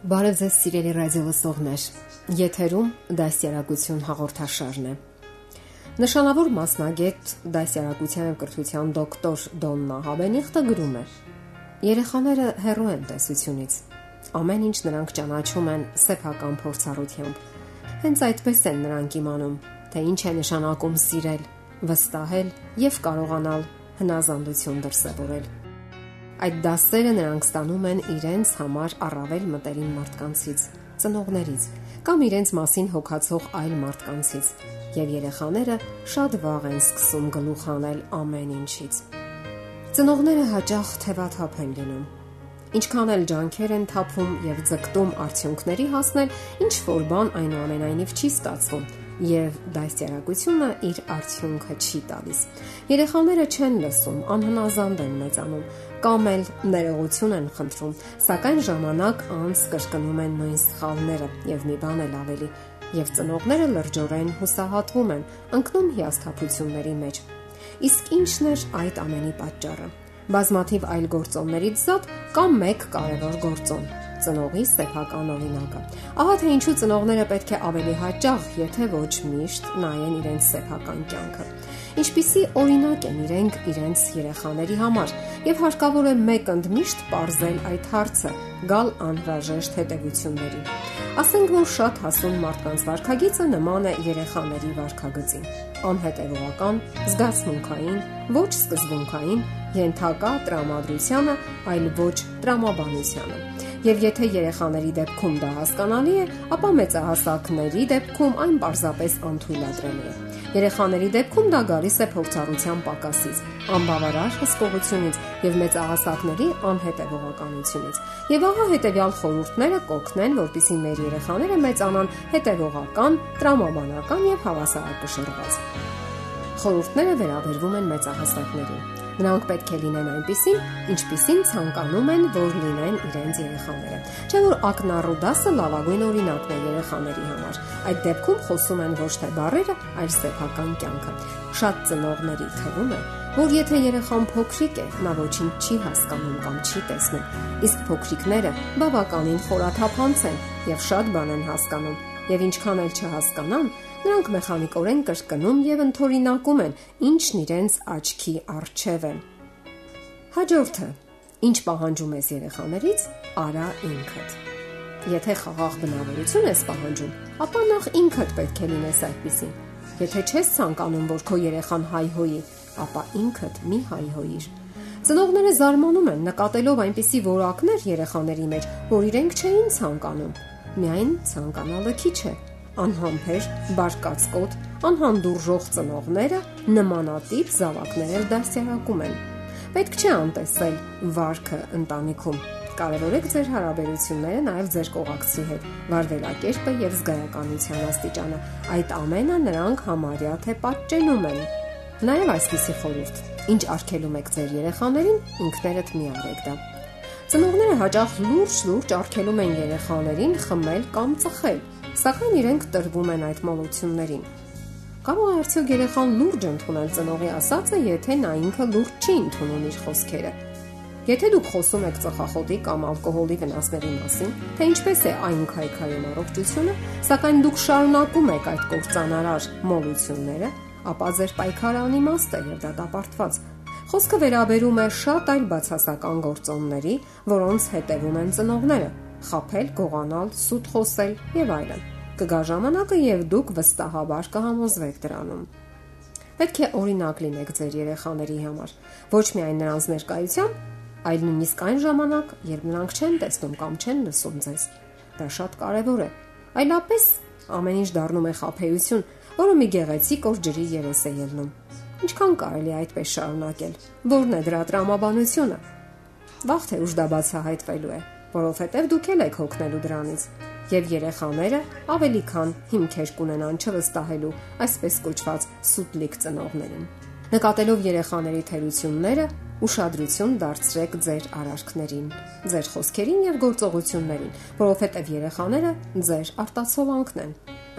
Բարև ձեզ սիրելի ռադիո լսողներ։ Եթերում դասյարակություն հաղորդաշարն է։ Նշանավոր մասնագետ դասյարակության եւ կրթության դոկտոր Դոննա Հավենիխտը գրում է. Երեխաները հեռու են տեսությունից։ Ամեն ինչ նրանք ճանաչում են սեփական փորձառությամբ։ Հենց այդպես են նրանք իմանում, թե ինչ է նշանակում սիրել, վստահել եւ կարողանալ հնազանդություն դրսևորել։ Այդ դասերը նրանք ստանում են իրենց համար առավել մտերիմ մարդկանցից, ծնողներից կամ իրենց մասին հոգացող այլ մարդկանցից, եւ երեխաները շատ վաղ են սկսում գլուխ անել ամեն ինչից։ Ծնողները հաճախ թևաթափ են լինում։ Ինչքան էլ ջանքեր են թափում եւ ձգտում արդյունքների հասնել, ինչ որ բան այնուամենայնիվ չի ստացվում եւ դասյարակությունը իր արդյունքը չի տալիս։ Երեխաները չեն լսում, անհնազանդ են մեծանում, կամ էլ ներողություն են խնդրում, սակայն ժամանակ անց կրկնում են նույն սխալները եւ մի բան էլ ավելի, եւ ծնողները լրջորեն հուսահատվում են, ընկնում հիասթափությունների մեջ։ Իսկ ի՞նչն է այդ ամենի պատճառը։ Բազմաթիվ այլ գործոններից զատ կամ մեկ կարևոր գործոն ծնողի սեփական օրինակը։ Ահա թե ինչու ծնողները պետք է ավելի հաճախ, եթե ոչ միշտ, նայեն իրենց սեփական կյանքը ինչպիսի օրինակ են իրենք իրենց երեխաների համար եւ հարկավոր է մեկ ընդմիշտ parzել այդ հարցը գալ անհրաժեշտ հետևությունների ասենք որ շատ հասուն մարդկանց վարքագիծը նման է երեխաների վարքագծին անհետևողական զգացմունքային ոչ սկզբունքային ենթակա տրամադրությանը այլ ոչ տրամաբանությանը Եվ եթե երեխաների դեպքում դա հասկանալի է, ապա մեծահասակների դեպքում այն պարզապես անթույլատրելի է։ Երեխաների դեպքում դա գալիս է փորձառության պակասից, անբավարար հսկողությունից եւ մեծահասակների անհետևողականությունից։ Եվ ահա հետեւյալ խորհուրդները կօգնեն, որպիսի մեր երեխաները մեծանան հետևողական, տրամաբանական եւ հավասարակշռված։ Խորհուրդները վերաբերվում են մեծահասակներին։ Նրանք պետք է լինեն այնպիսին, ինչպիսին ցանկանում են, որ լինեն իրենց երեխաները։ Չէ՞ որ ակնառու դասը լավագույն օրինակն է երեխաների համար։ Այդ դեպքում խոսում են ոչ թե բառերը, այլ սեփական կյանքը։ Շատ ծնողների թվում է, որ եթե երեխան փոքրիկ է, նա ոչինչ չի հասկանում կամ չի տեսնում։ Իսկ փոքրիկները բավականին խորաթափանց են եւ շատ բան են հասկանում։ Եվ ինչքան էլ չհասկանան, Նրանք մեխանիկորեն կրկնում եւ ընթորինակում են, ինչն իրենց աչքի առջև է։ Հաջորդը. Ինչ պահանջում ես երեխաներից, արա ինքդ։ Եթե խաղաղ բնավորություն ես պահանջում, ապա նախ ինքդ պետք է լինես այդպեսին։ Եթե չես ցանկանում, որ քո երեխան հայհոյի, ապա ինքդ մի հայհոյիր։ Ծնողները զարմանում են նկատելով այնպիսի որակներ երեխաների մեջ, որ իրենք չէին ցանկանում։ Միայն ցանկանալը քիչ է անհամբեր, բարկացկոտ, անհանդուրժող ծնողները նմանատիպ զավակներ դասյարակում են։ Պետք չէ անտեսել վարքը ընտանիքում։ Կարևորեք ձեր հարաբերությունները նաև ձեր կողակցի հետ, վարվելակերպը եւ զգայականության աստիճանը։ Այդ ամենը նրանք համարյա թե պատճենում են։ Նաև այսպիսի խորհուրդ. ինչ արգելում եք ձեր երեխաներին, ինքներդ մի արեք դա։ Ծնողները հաճախ լուրջ-լուրջ արգելում են երեխաներին խմել կամ ծխել Սակայն իրենք տրվում են այդ մոլություններին։ Կարող է արդյոք երեխան լուրջ ընդունել ծնողի ասածը, եթե նա ինքը լուրջ չի ընդունում իր խոսքերը։ Եթե դուք խոսում եք ծխախոտի կամ ալկոհոլի վնասների մասին, թե ինչպես է այն քայքայում առողջությունը, սակայն դուք շարունակում եք այդ կործանարար մոլությունները, ապա ձեր պայքարը անիմաստ է եւ դատապարտված։ Խոսքը վերաբերում է շատ այլ բացասական գործոնների, որոնց հետևում են ծնողները խափել, գողանալ, սուտ խոսել եւ այլն։ Կգա ժամանակը եւ դուք վստահաբար կհամոզվեք դրանում։ Պետք է օրինակ լինեք ձեր երեխաների համար, ոչ միայն նրանց ներկայությամբ, այլ նույնիսկ այն ժամանակ, երբ նրանք չեն տեսնում կամ չեն լսում ձեզ։ Դա շատ կարևոր է։ Այլապես ամեն ինչ դառնում է խափեություն, որը մի գեղեցիկ օր ջրի երես է ելնում։ Ինչքան կարելի այդպես շարունակել։ Որն է դրա տրամաբանությունը։ Վաղ թե ուշ դա բացահայտվելու է որովհետև դուք եք հոգնելու դրանից։ Եվ երեխաները ավելի քան հիմքեր կունենան չվստահելու այսպես կոչված սուտլիկ ծնողներին։ Նկատելով երեխաների թերությունները, ուշադրություն դարձրեք ձեր արարքներին, ձեր խոսքերին եւ գործողություններին, որովհետեւ երեխաները ձեր արտացոլանքն են։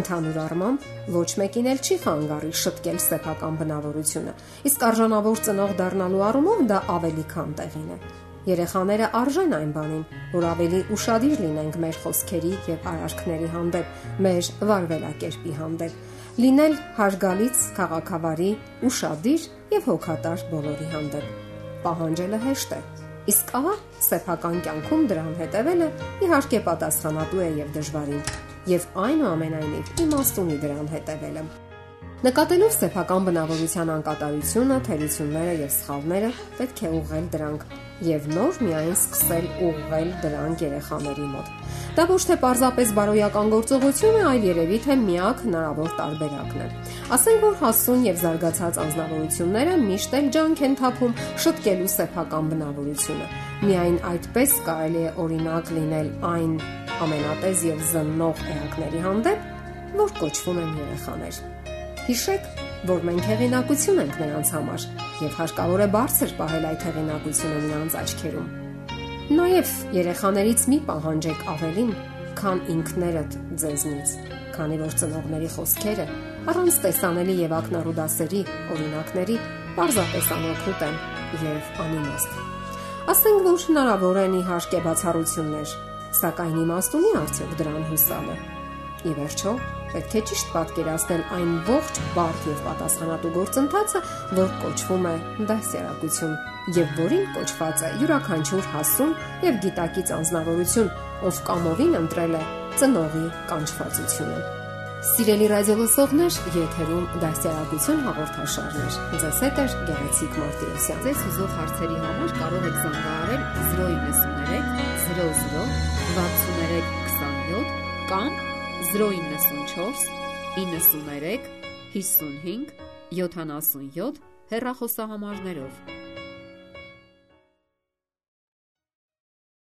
Ընդհանուր առմամբ ոչ մեկին էլ չի խանգարի շտկել սեփական բնավորությունը, իսկ արժանավոր ծնող դառնալու առումով դա ավելի քան տեղին է։ Երեխաները արժեն այն բանին, որ ավելի ուրախadir լինենք մեր խոսքերի եւ արարքների հանդեպ, մեր վարվելակերպի հանդեպ, լինել հարգալից, քաղաքավարի, ուրախadir եւ հոգատար բոլորի հանդեպ։ Պահանջելը հեշտ է, իսկ ահա սեփական կյանքում դրան հետևելը իհարկե պատասխանատու է եւ դժվարին եւ այնուամենայնիվ իմաստ ունի դրան հետևելը։ Նկատելով սեփական բնավորության անկատարությունը, թերությունները եւ սխալները, պետք է ուղղել դրանք եւ նոր միայն սկսել ուղղել դրանք երեխաների մոտ։ Դա ոչ թե պարզապես բարոյական գործողություն է, այլ երևի թե միակ հնարավոր տարբերակն է։ Ասենք որ հասուն եւ զարգացած անznավորությունները միշտ էլ ջանք են թափում շտկելու սեփական բնավորությունը։ Միայն այդպես կարելի է օրինակ լինել այն ամենատեզ եւ զննող էակների հանդեպ, որ կոչվում են երեխաներ։ Հիշեք, որ մենք հեղինակություն ենք նրանց համար եւ հարկավոր է բարձր պահել այդ հեղինակությունը նրանց աչքերում։ Նաեւ երեխաներից մի պահանջեք ավելին, քան ինքներդ ձեզնից, քանի որ ծնողների խոսքերը առանց տեսանելի եւ ակնառու դասերի, օրինակների, պարզապես անօգուտ են եւ անիմաստ։ Ասենք որ հնարավոր են իհարկե բացառություններ, Սակայն իմաստ ունի արդյոք դրան հուսալը։ Ի վերջո, պետք է ճիշտ պատկերացնել այն ողջ բարդ եւ պատասխանատու գործընթացը, որ կոչվում է դասյարակություն եւ որին կոչված է յուրաքանչյուր հասուն եւ գիտակից անznավորություն, ով կամովին ընտրել է ծնողի կանչվածությունը։ Սիրելի ռադիոլսողներ, եթերում դասյարակություն հաղորդաշարներ։ Ձեզ հետ է Գեղեցիկ Մարտիրոսյան։ Ձեզ ուզող հարցերի համար կարող եք զանգահարել 093 00 6327 կամ 094 93 55 77 հեռախոսահամարներով։